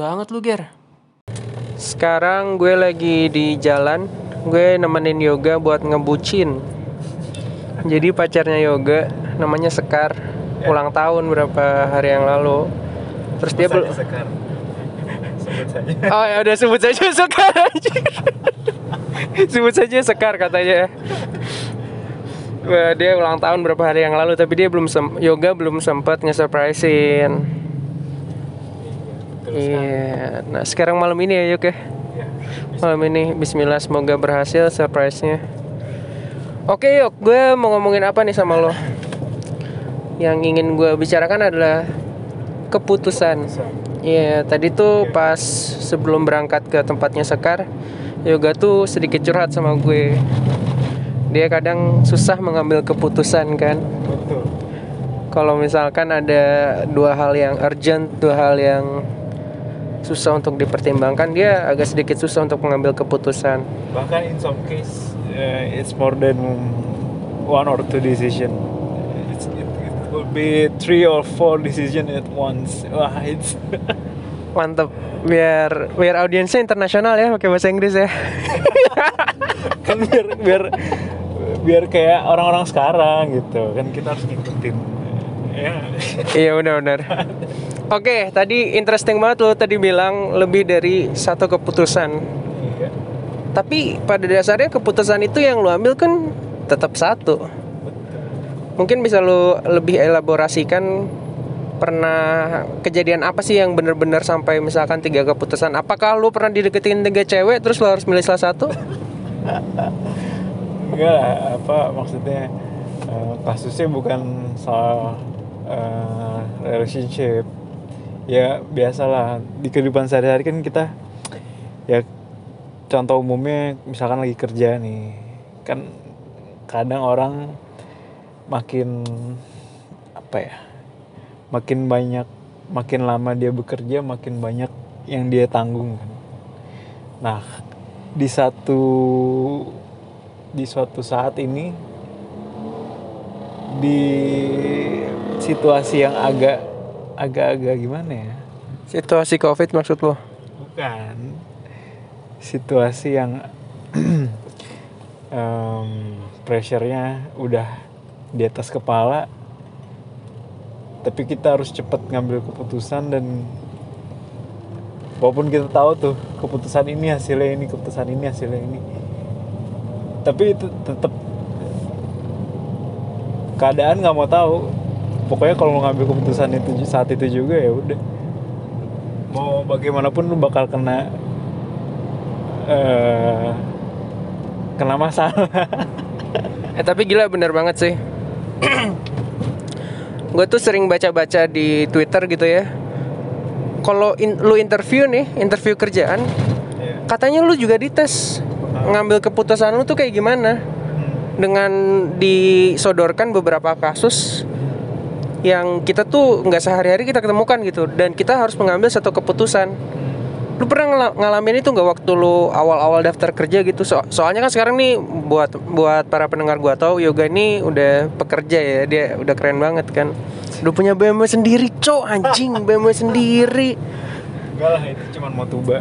Banget lu Ger. Sekarang gue lagi di jalan, gue nemenin yoga buat ngebucin. Jadi pacarnya yoga namanya Sekar, ulang tahun berapa hari yang lalu. Terus dia belum Sekar. Sebut saja. Oh ya udah sebut saja Sekar anjir. sebut saja Sekar katanya. Wah, dia ulang tahun berapa hari yang lalu tapi dia belum sem- yoga belum sempat nge-surprisein. Iya. Nah, sekarang malam ini ya Yuk ya. Ya. Malam ini bismillah semoga berhasil surprise-nya. Oke, Yuk, gue mau ngomongin apa nih sama lo? Yang ingin gue bicarakan adalah keputusan. Iya, tadi tuh pas sebelum berangkat ke tempatnya Sekar, Yoga tuh sedikit curhat sama gue. Dia kadang susah mengambil keputusan kan. Betul. Kalau misalkan ada dua hal yang urgent, dua hal yang susah untuk dipertimbangkan, dia agak sedikit susah untuk mengambil keputusan. Bahkan in some case uh, it's more than one or two decision. It's, it, it will be three or four decision at once. Wah, it's Mantep. Biar biar audiensnya internasional ya pakai bahasa Inggris ya. kan biar biar biar kayak orang-orang sekarang gitu. Kan kita harus ngikutin. Ya. iya benar-benar. Oke, tadi interesting banget lo tadi bilang lebih dari satu keputusan. Iya. Tapi pada dasarnya keputusan itu yang lo ambil kan tetap satu. Mungkin bisa lo lebih elaborasikan pernah kejadian apa sih yang bener-bener sampai misalkan tiga keputusan? Apakah lo pernah dideketin tiga cewek terus lo harus milih salah satu? Enggak lah, apa maksudnya eh, kasusnya bukan soal eh, relationship. Ya biasalah. Di kehidupan sehari-hari kan kita ya contoh umumnya misalkan lagi kerja nih kan kadang orang makin apa ya makin banyak makin lama dia bekerja makin banyak yang dia tanggung kan. Nah di satu di suatu saat ini di situasi yang agak agak-agak gimana ya? Situasi covid maksud lo? bukan. Situasi yang em, pressure-nya udah di atas kepala tapi kita harus cepat ngambil keputusan dan walaupun kita tahu tuh keputusan ini hasilnya ini keputusan ini hasilnya ini. Tapi itu tetap keadaan nggak mau tahu pokoknya kalau mau ngambil keputusan itu saat itu juga ya udah. Mau bagaimanapun lu bakal kena eh kena masalah. Eh tapi gila bener banget sih. Gue tuh sering baca-baca di Twitter gitu ya. Kalau in- lu interview nih, interview kerjaan Katanya lu juga dites. Ngambil keputusan lu tuh kayak gimana? Dengan disodorkan beberapa kasus Yang kita tuh nggak sehari-hari kita ketemukan gitu Dan kita harus mengambil satu keputusan Lu pernah ngala- ngalamin itu nggak waktu lu awal-awal daftar kerja gitu? So- soalnya kan sekarang nih buat buat para pendengar gua tahu yoga ini udah pekerja ya, dia udah keren banget kan. Udah punya BMW sendiri, cok anjing BMW sendiri. enggak lah itu cuma mau tuba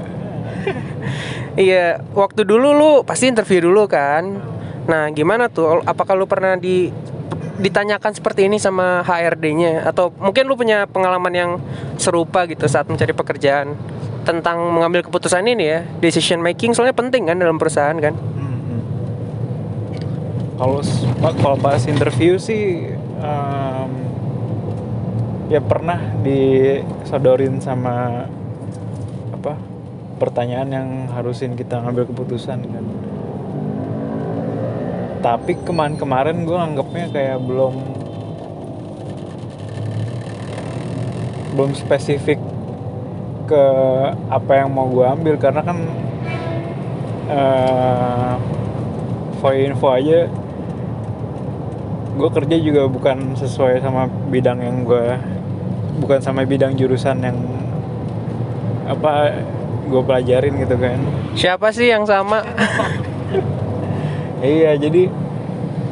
Iya, waktu dulu lu pasti interview dulu kan. Nah, gimana tuh? Apakah lu pernah di ditanyakan seperti ini sama HRD-nya atau mungkin lu punya pengalaman yang serupa gitu saat mencari pekerjaan tentang mengambil keputusan ini ya, decision making soalnya penting kan dalam perusahaan kan. kalau s- pa- kalau pas interview sih em, ya pernah disodorin sama apa pertanyaan yang harusin kita ngambil keputusan kan tapi kemarin-kemarin gue anggapnya kayak belum belum spesifik ke apa yang mau gue ambil karena kan eh for info aja gue kerja juga bukan sesuai sama bidang yang gue bukan sama bidang jurusan yang apa gue pelajarin gitu kan Siapa sih yang sama? iya jadi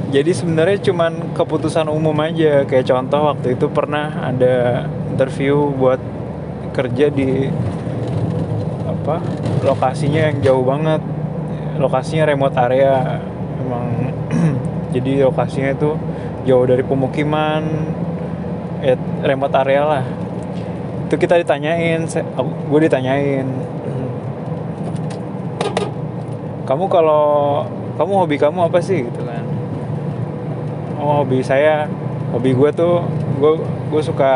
jadi sebenarnya cuman keputusan umum aja. Kayak contoh waktu itu pernah ada interview buat kerja di apa lokasinya yang jauh banget. Lokasinya remote area. Emang jadi lokasinya itu jauh dari pemukiman ya remote area lah. Itu kita ditanyain gue ditanyain. Kamu kalau kamu hobi kamu apa sih? Gitu kan. Oh hobi saya hobi gue tuh gue gue suka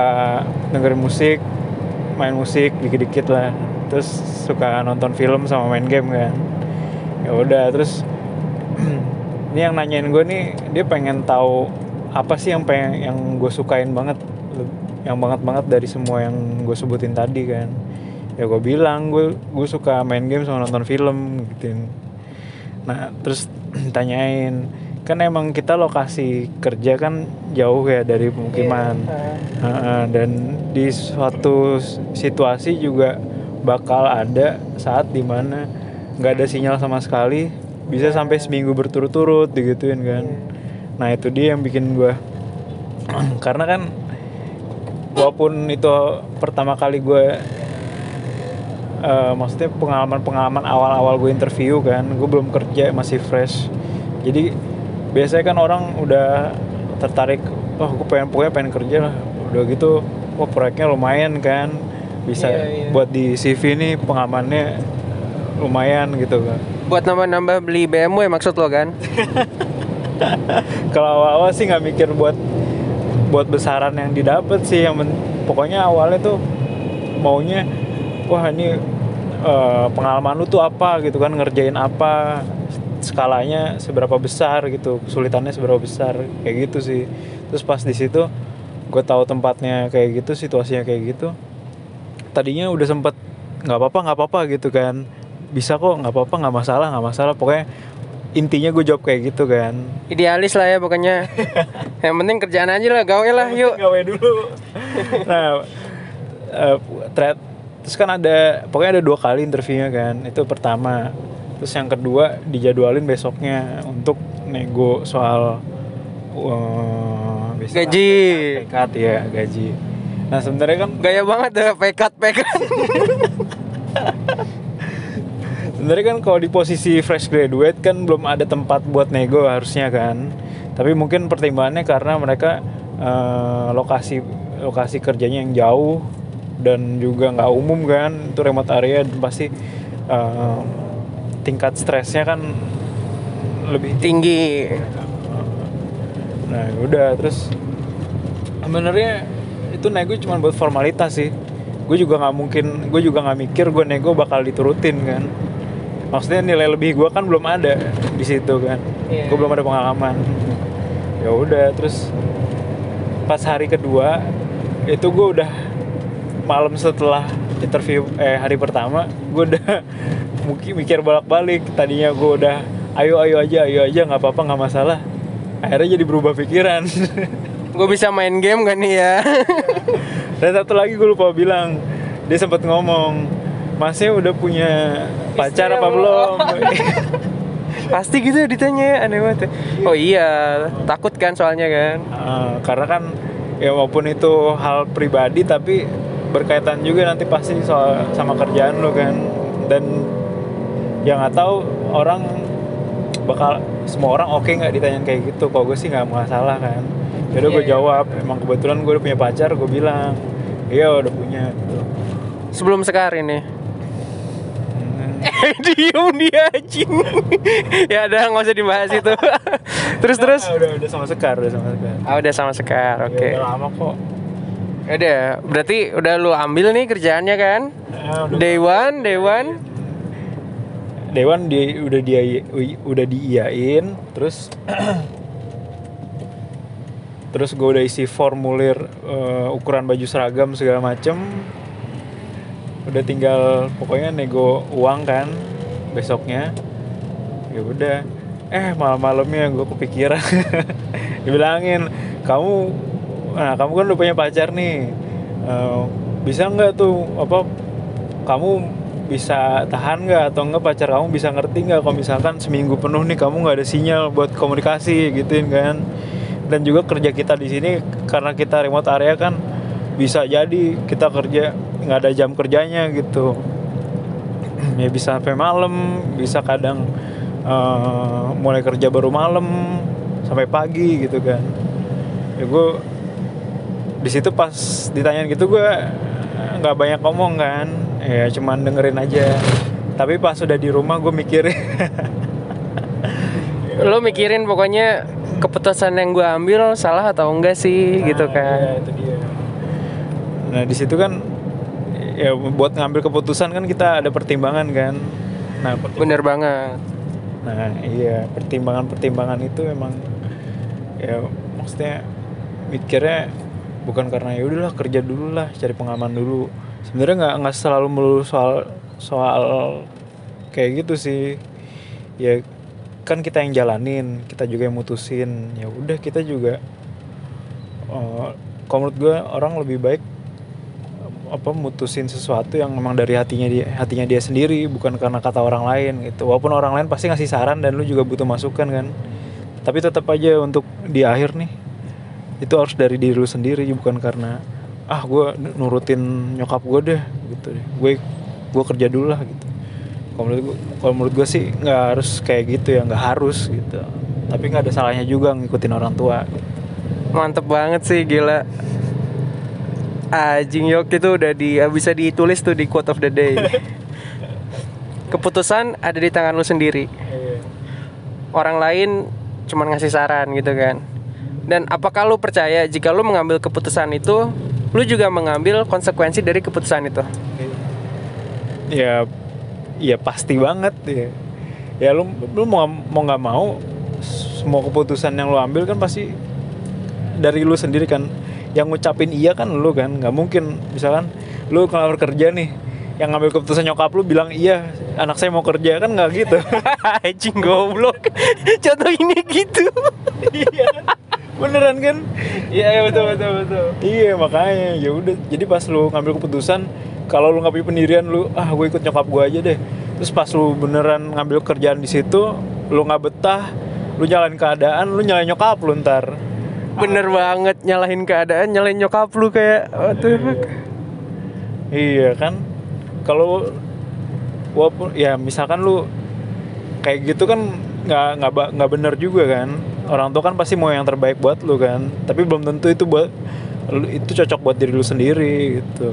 dengerin musik main musik dikit-dikit lah. Terus suka nonton film sama main game kan. Ya udah terus ini yang nanyain gue nih dia pengen tahu apa sih yang pengen yang gue sukain banget yang banget banget dari semua yang gue sebutin tadi kan. Ya gue bilang gue gue suka main game sama nonton film gitu nah terus tanyain kan emang kita lokasi kerja kan jauh ya dari pemukiman. Yeah. uh, dan di suatu situasi juga bakal ada saat di mana nggak ada sinyal sama sekali bisa sampai seminggu berturut-turut digituin kan. Nah itu dia yang bikin gue karena kan walaupun itu pertama kali gue uh, maksudnya pengalaman-pengalaman awal-awal gue interview kan gue belum kerja masih fresh. Jadi biasanya kan orang udah tertarik oh gue pengen pokoknya pengen kerja lah. Udah gitu wah proyeknya lumayan kan. Bisa yeah, yeah. buat di CV ini pengalamannya lumayan gitu kan. Buat nambah-nambah beli BMW maksud lo kan? Kalau awal-awal sih nggak mikir buat buat besaran yang didapat sih. Yang pokoknya awalnya tuh maunya wah ini uh, pengalaman lu tuh apa gitu kan ngerjain apa skalanya seberapa besar gitu kesulitannya seberapa besar kayak gitu sih. Terus pas di situ gue tahu tempatnya kayak gitu situasinya kayak gitu tadinya udah sempet nggak apa-apa nggak apa-apa gitu kan. Bisa kok nggak apa-apa nggak masalah nggak masalah. Pokoknya intinya gue jawab kayak gitu kan. Idealis lah ya pokoknya. Yang penting kerjaan aja lah gawe lah yuk. gawe dulu. Nah uh, terus kan ada pokoknya ada dua kali interviewnya kan. Itu pertama. Terus yang kedua dijadwalin besoknya untuk nego soal uh, gaji. pekat ya gaji. Nah sebenarnya kan gaya banget deh pekat pekat. Sebenarnya kan kalau di posisi fresh graduate kan belum ada tempat buat nego harusnya kan. Tapi mungkin pertimbangannya karena mereka uh, lokasi lokasi kerjanya yang jauh dan juga nggak umum kan itu remote area pasti uh, tingkat stresnya kan lebih tinggi. Nah udah terus sebenarnya itu nego cuma buat formalitas sih. Gue juga nggak mungkin gue juga nggak mikir gue nego bakal diturutin kan. Maksudnya nilai lebih gue kan belum ada di situ kan. Yeah. gue belum ada pengalaman. Ya udah terus pas hari kedua itu gue udah malam setelah interview eh hari pertama gue udah mungkin mikir bolak balik tadinya gue udah ayo ayo aja ayo aja nggak apa apa nggak masalah. Akhirnya jadi berubah pikiran. Gue bisa main game kan nih ya? Dan satu lagi gue lupa bilang dia sempat ngomong masnya udah punya pacar apa belum? Pasti gitu ditanya aneh banget ya. oh iya takut kan soalnya kan? Uh, karena kan ya walaupun itu hal pribadi tapi berkaitan juga nanti pasti soal sama kerjaan lo kan. Dan yang nggak tahu orang bakal semua orang oke okay nggak ditanya kayak gitu. Kok gue sih nggak masalah kan. Jadi yeah, gue yeah. jawab. Emang kebetulan gue udah punya pacar gue bilang iya udah punya gitu. sebelum sekarang ini. Eh diem dia anjing. Ya udah nggak usah dibahas itu. Terus nah, terus udah udah sama sekar udah sama sekar. Ah udah sama sekar ya, oke. okay. udah lama kok. ya udah berarti udah lu ambil nih kerjaannya kan? Ya, day one day one? Day one dia udah dia udah diiyain terus terus gue udah isi formulir uh, ukuran baju seragam segala macem. Udah tinggal pokoknya nego uang kan besoknya. Ya udah. Eh malam-malamnya gue kepikiran. Dibilangin kamu nah kamu kan udah punya pacar nih. Uh, bisa nggak tuh apa kamu bisa tahan nggak atau enggak pacar kamu bisa ngerti nggak kalau misalkan seminggu penuh nih kamu nggak ada sinyal buat komunikasi gituin kan? Dan juga kerja kita di sini karena kita remote area kan bisa jadi kita kerja nggak ada jam kerjanya gitu. Ya bisa sampai malam bisa kadang eh, mulai kerja baru malam sampai pagi gitu kan. Ya gue di situ pas ditanyain gitu gue nggak banyak ngomong kan ya cuman dengerin aja tapi pas sudah di rumah gue mikir Lo mikirin pokoknya keputusan yang gue ambil salah atau enggak sih gitu Nah, kan. iya, itu dia. Nah di situ kan ya buat ngambil keputusan kan kita ada pertimbangan kan. Nah pertim- Bener banget. nah iya pertimbangan-pertimbangan itu memang ya maksudnya mikirnya bukan karena ya udahlah kerja dulu lah cari pengalaman dulu. Sebenarnya nggak nggak selalu melulu soal soal kayak gitu sih. Ya kan kita yang jalanin, kita juga yang mutusin. Ya udah kita juga eh, kalau menurut gue orang lebih baik apa mutusin sesuatu yang memang dari hatinya dia hatinya dia sendiri bukan karena kata orang lain gitu walaupun orang lain pasti ngasih saran dan lu juga butuh masukan kan tapi tetap aja untuk di akhir nih itu harus dari diri lu sendiri bukan karena ah gue nurutin nyokap gue deh gitu deh gue gue kerja dulu lah gitu kalau menurut gue kalau menurut gue sih nggak harus kayak gitu ya nggak harus gitu tapi nggak ada salahnya juga ngikutin orang tua Mantep banget sih gila. Anjing yok itu udah di bisa ditulis tuh di quote of the day. Keputusan ada di tangan lu sendiri. Orang lain cuman ngasih saran gitu kan. Dan apakah lu percaya jika lu mengambil keputusan itu, lu juga mengambil konsekuensi dari keputusan itu? ya ya pasti banget ya ya lu lu mau mau nggak mau semua keputusan yang lu ambil kan pasti dari lu sendiri kan yang ngucapin iya kan lu kan nggak mungkin misalkan lu kalau kerja nih yang ngambil keputusan nyokap lu bilang iya anak saya mau kerja kan nggak gitu Anjing goblok. Contoh ini gitu. iya beneran kan? Iya betul betul betul. iya makanya ya udah. Jadi pas lu ngambil keputusan kalau lu nggak punya pendirian lu ah gue ikut nyokap gue aja deh. Terus pas lu beneran ngambil kerjaan di situ lu nggak betah lu nyalain keadaan lu nyalain nyokap lu ntar. Bener banget nyalahin keadaan, nyalahin nyokap lu kayak what the fuck. iya kan? Kalau walaupun ya misalkan lu kayak gitu kan nggak nggak nggak bener juga kan orang tua kan pasti mau yang terbaik buat lu kan tapi belum tentu itu buat itu cocok buat diri lu sendiri gitu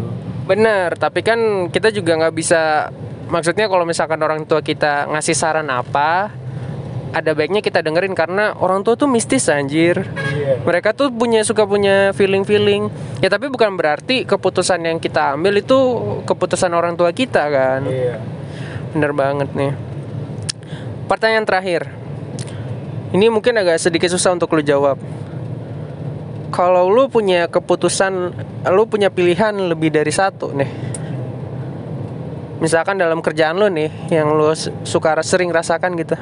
Bener, tapi kan kita juga nggak bisa maksudnya kalau misalkan orang tua kita ngasih saran apa ada baiknya kita dengerin karena orang tua tuh mistis anjir. Iya. Mereka tuh punya suka punya feeling-feeling. Ya tapi bukan berarti keputusan yang kita ambil itu keputusan orang tua kita kan. iya Bener banget nih. Pertanyaan terakhir. Ini mungkin agak sedikit susah untuk lu jawab. Kalau lu punya keputusan, lu punya pilihan lebih dari satu nih. Misalkan dalam kerjaan lu nih, yang lu suka sering rasakan gitu.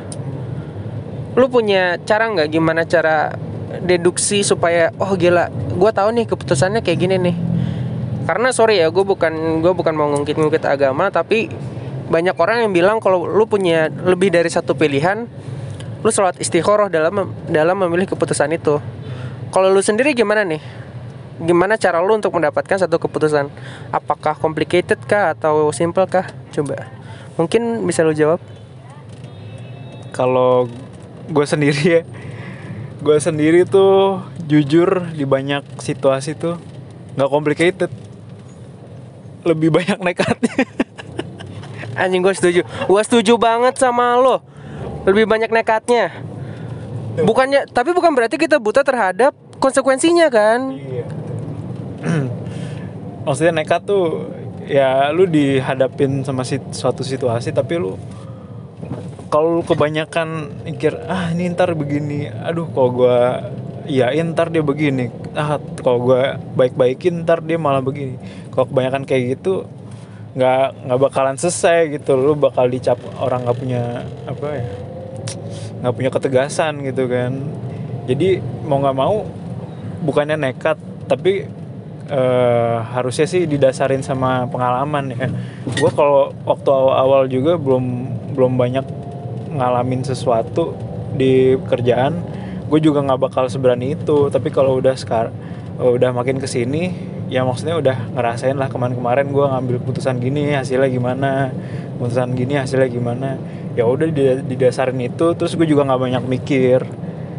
Lu punya cara nggak gimana cara deduksi supaya oh gila, gua tahu nih keputusannya kayak gini nih. Karena sorry ya, gue bukan gue bukan mau ngungkit-ngungkit agama, tapi banyak orang yang bilang kalau lu punya lebih dari satu pilihan, lu sholat istikharah dalam dalam memilih keputusan itu. Kalau lu sendiri gimana nih? Gimana cara lu untuk mendapatkan satu keputusan? Apakah complicated kah atau simple kah? Coba. Mungkin bisa lu jawab. kalau gue sendiri ya gue sendiri tuh jujur di banyak situasi tuh nggak complicated lebih banyak nekatnya Anjing gue setuju. Gue setuju banget sama lo. Lebih banyak nekatnya. Bukannya, tapi bukan berarti kita buta terhadap konsekuensinya kan? Iya. maksudnya nekat tuh ya lu dihadapin sama si- suatu situasi tapi lu kalau lu kebanyakan mikir ah ini ntar begini aduh kalau gua iyain ntar dia begini ah kalau gua baik-baikin ntar dia malah begini kalau kebanyakan kayak gitu nggak nggak bakalan selesai gitu lu bakal dicap orang nggak punya apa ya nggak punya ketegasan gitu kan. Jadi mau nggak mau bukannya nekat tapi eh, harusnya sih didasarin sama pengalaman ya. Gue kalau waktu awal-awal juga belum belum banyak ngalamin sesuatu di kerjaan gue juga nggak bakal seberani itu. Tapi kalau udah sekarang udah makin ke sini ya maksudnya udah ngerasain lah kemarin-kemarin gue ngambil keputusan gini hasilnya gimana keputusan gini hasilnya gimana ya udah di- didasarin itu terus gue juga nggak banyak mikir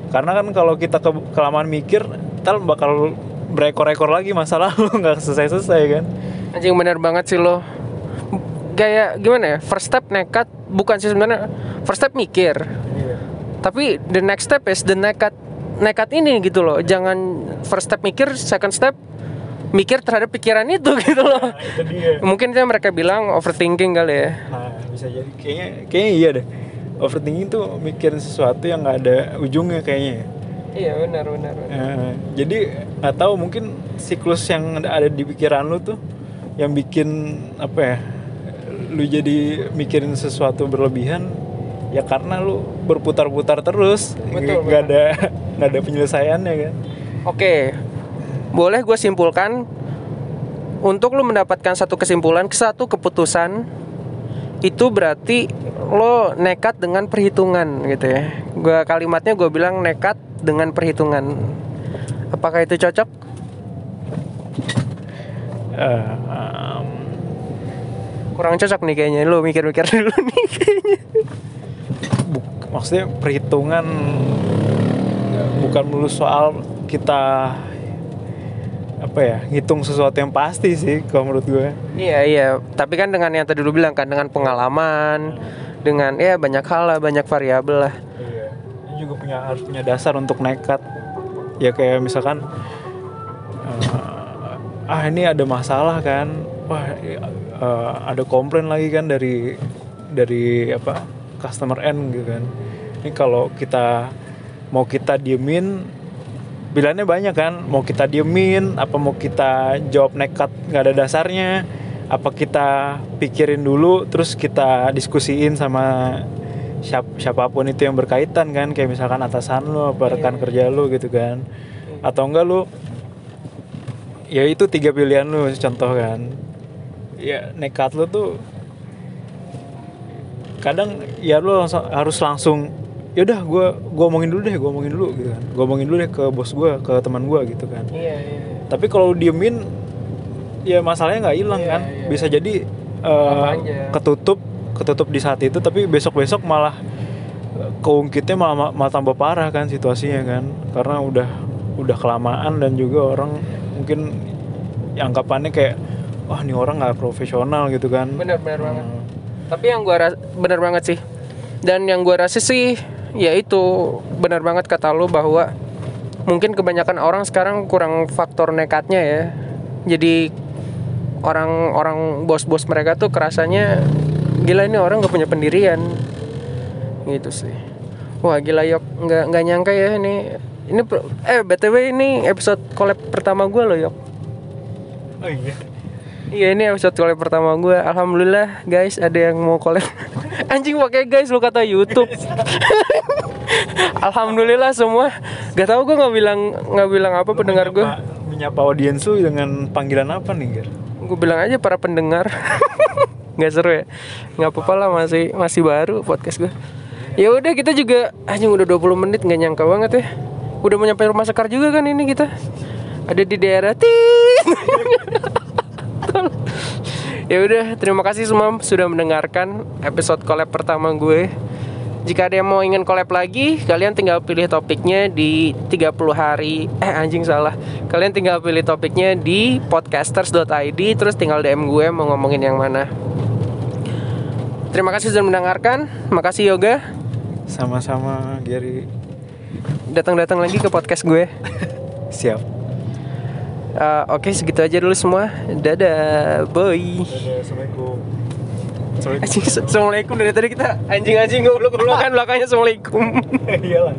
karena kan kalau kita ke, kelamaan mikir ntar bakal berekor-ekor lagi masalah lu nggak selesai-selesai kan Anjing bener banget sih lo. Kayak gimana ya? First step nekat bukan sih sebenarnya. First step mikir. Tapi the next step is the nekat nekat ini gitu loh. Jangan first step mikir, second step mikir terhadap pikiran itu gitu loh. Nah, itu dia. Mungkin itu mereka bilang overthinking kali ya. nah bisa jadi. Kayaknya kayaknya iya deh. Overthinking tuh mikirin sesuatu yang nggak ada ujungnya kayaknya Iya benar benar. Eh, jadi nggak tahu mungkin siklus yang ada di pikiran lu tuh yang bikin apa ya lu jadi mikirin sesuatu berlebihan ya karena lu berputar-putar terus. Nggak ada nggak ada penyelesaiannya kan? Oke, boleh gue simpulkan untuk lo mendapatkan satu kesimpulan, satu keputusan itu berarti lo nekat dengan perhitungan gitu ya. Gua kalimatnya gue bilang nekat dengan perhitungan. Apakah itu cocok? Eh, em, Kurang cocok nih kayaknya. Lo mikir-mikir dulu nih kayaknya. buk- maksudnya perhitungan bukan melulu soal kita apa ya ngitung sesuatu yang pasti sih kalau menurut gue Iya iya. Tapi kan dengan yang tadi lu bilang kan dengan pengalaman, dengan ya banyak hal lah, banyak variabel lah. Iya. Ini juga punya harus punya dasar untuk nekat. Ya kayak misalkan eh, ah ini ada masalah kan. Wah, eh, ada komplain lagi kan dari dari apa customer end gitu kan. Ini kalau kita mau kita diemin pilihannya banyak kan mau kita diemin apa mau kita jawab nekat nggak ada dasarnya apa kita pikirin dulu terus kita diskusiin sama siap, siapa pun itu yang berkaitan kan kayak misalkan atasan lo apa rekan kerja lo gitu kan. Atau enggak lo ya itu tiga pilihan lo contoh kan. Ya nekat lo tuh kadang ya lo langsung, harus langsung yaudah gue gue omongin dulu deh gue omongin dulu gitu kan gue omongin dulu deh ke bos gue ke teman gue gitu kan Iya iya. tapi kalau diemin ya masalahnya nggak hilang Iya, kan iya. bisa jadi aja. ketutup ketutup di saat itu tapi besok besok malah keungkitnya malah, malah tambah parah kan situasinya kan karena udah udah kelamaan dan juga orang mungkin anggapannya kayak wah ini orang nggak profesional gitu kan Bener bener banget. Hmm. Tapi yang ras- bener banget sih. Dan yang gua rasa sih ya itu benar banget kata lu bahwa mungkin kebanyakan orang sekarang kurang faktor nekatnya ya. Jadi orang-orang bos-bos mereka tuh kerasanya gila ini orang gak punya pendirian. Gitu sih. Wah gila yok. Nggak nggak nyangka ya ini. Ini eh btw ini episode collab pertama gue loh yok. oh iya. Iya ini episode collab pertama gue Alhamdulillah guys ada yang mau collab Anjing pakai guys lu kata YouTube. Alhamdulillah semua. Gak tau gue nggak bilang nggak bilang apa pendengar gue menyapa, audiens lu dengan panggilan apa nih Ger? Gue bilang aja para pendengar. Nggak seru ya. Nggak apa-apa lah masih masih baru podcast gue ya udah kita juga anjing udah 20 menit nggak nyangka banget ya. Udah mau nyampe rumah sekar juga kan ini kita. Ada di daerah tit ya udah terima kasih semua sudah mendengarkan episode collab pertama gue. Jika ada yang mau ingin collab lagi kalian tinggal pilih topiknya di 30 hari. Eh anjing salah. Kalian tinggal pilih topiknya di podcasters.id terus tinggal DM gue mau ngomongin yang mana. Terima kasih sudah mendengarkan. Makasih Yoga. Sama-sama Gary. datang-datang lagi ke podcast gue. Siap. Eh, oke segitu aja dulu semua dadah bye Assalamualaikum. Assalamualaikum. Assalamualaikum dari tadi kita anjing-anjing goblok-goblokan belakangnya Assalamualaikum Iyalah.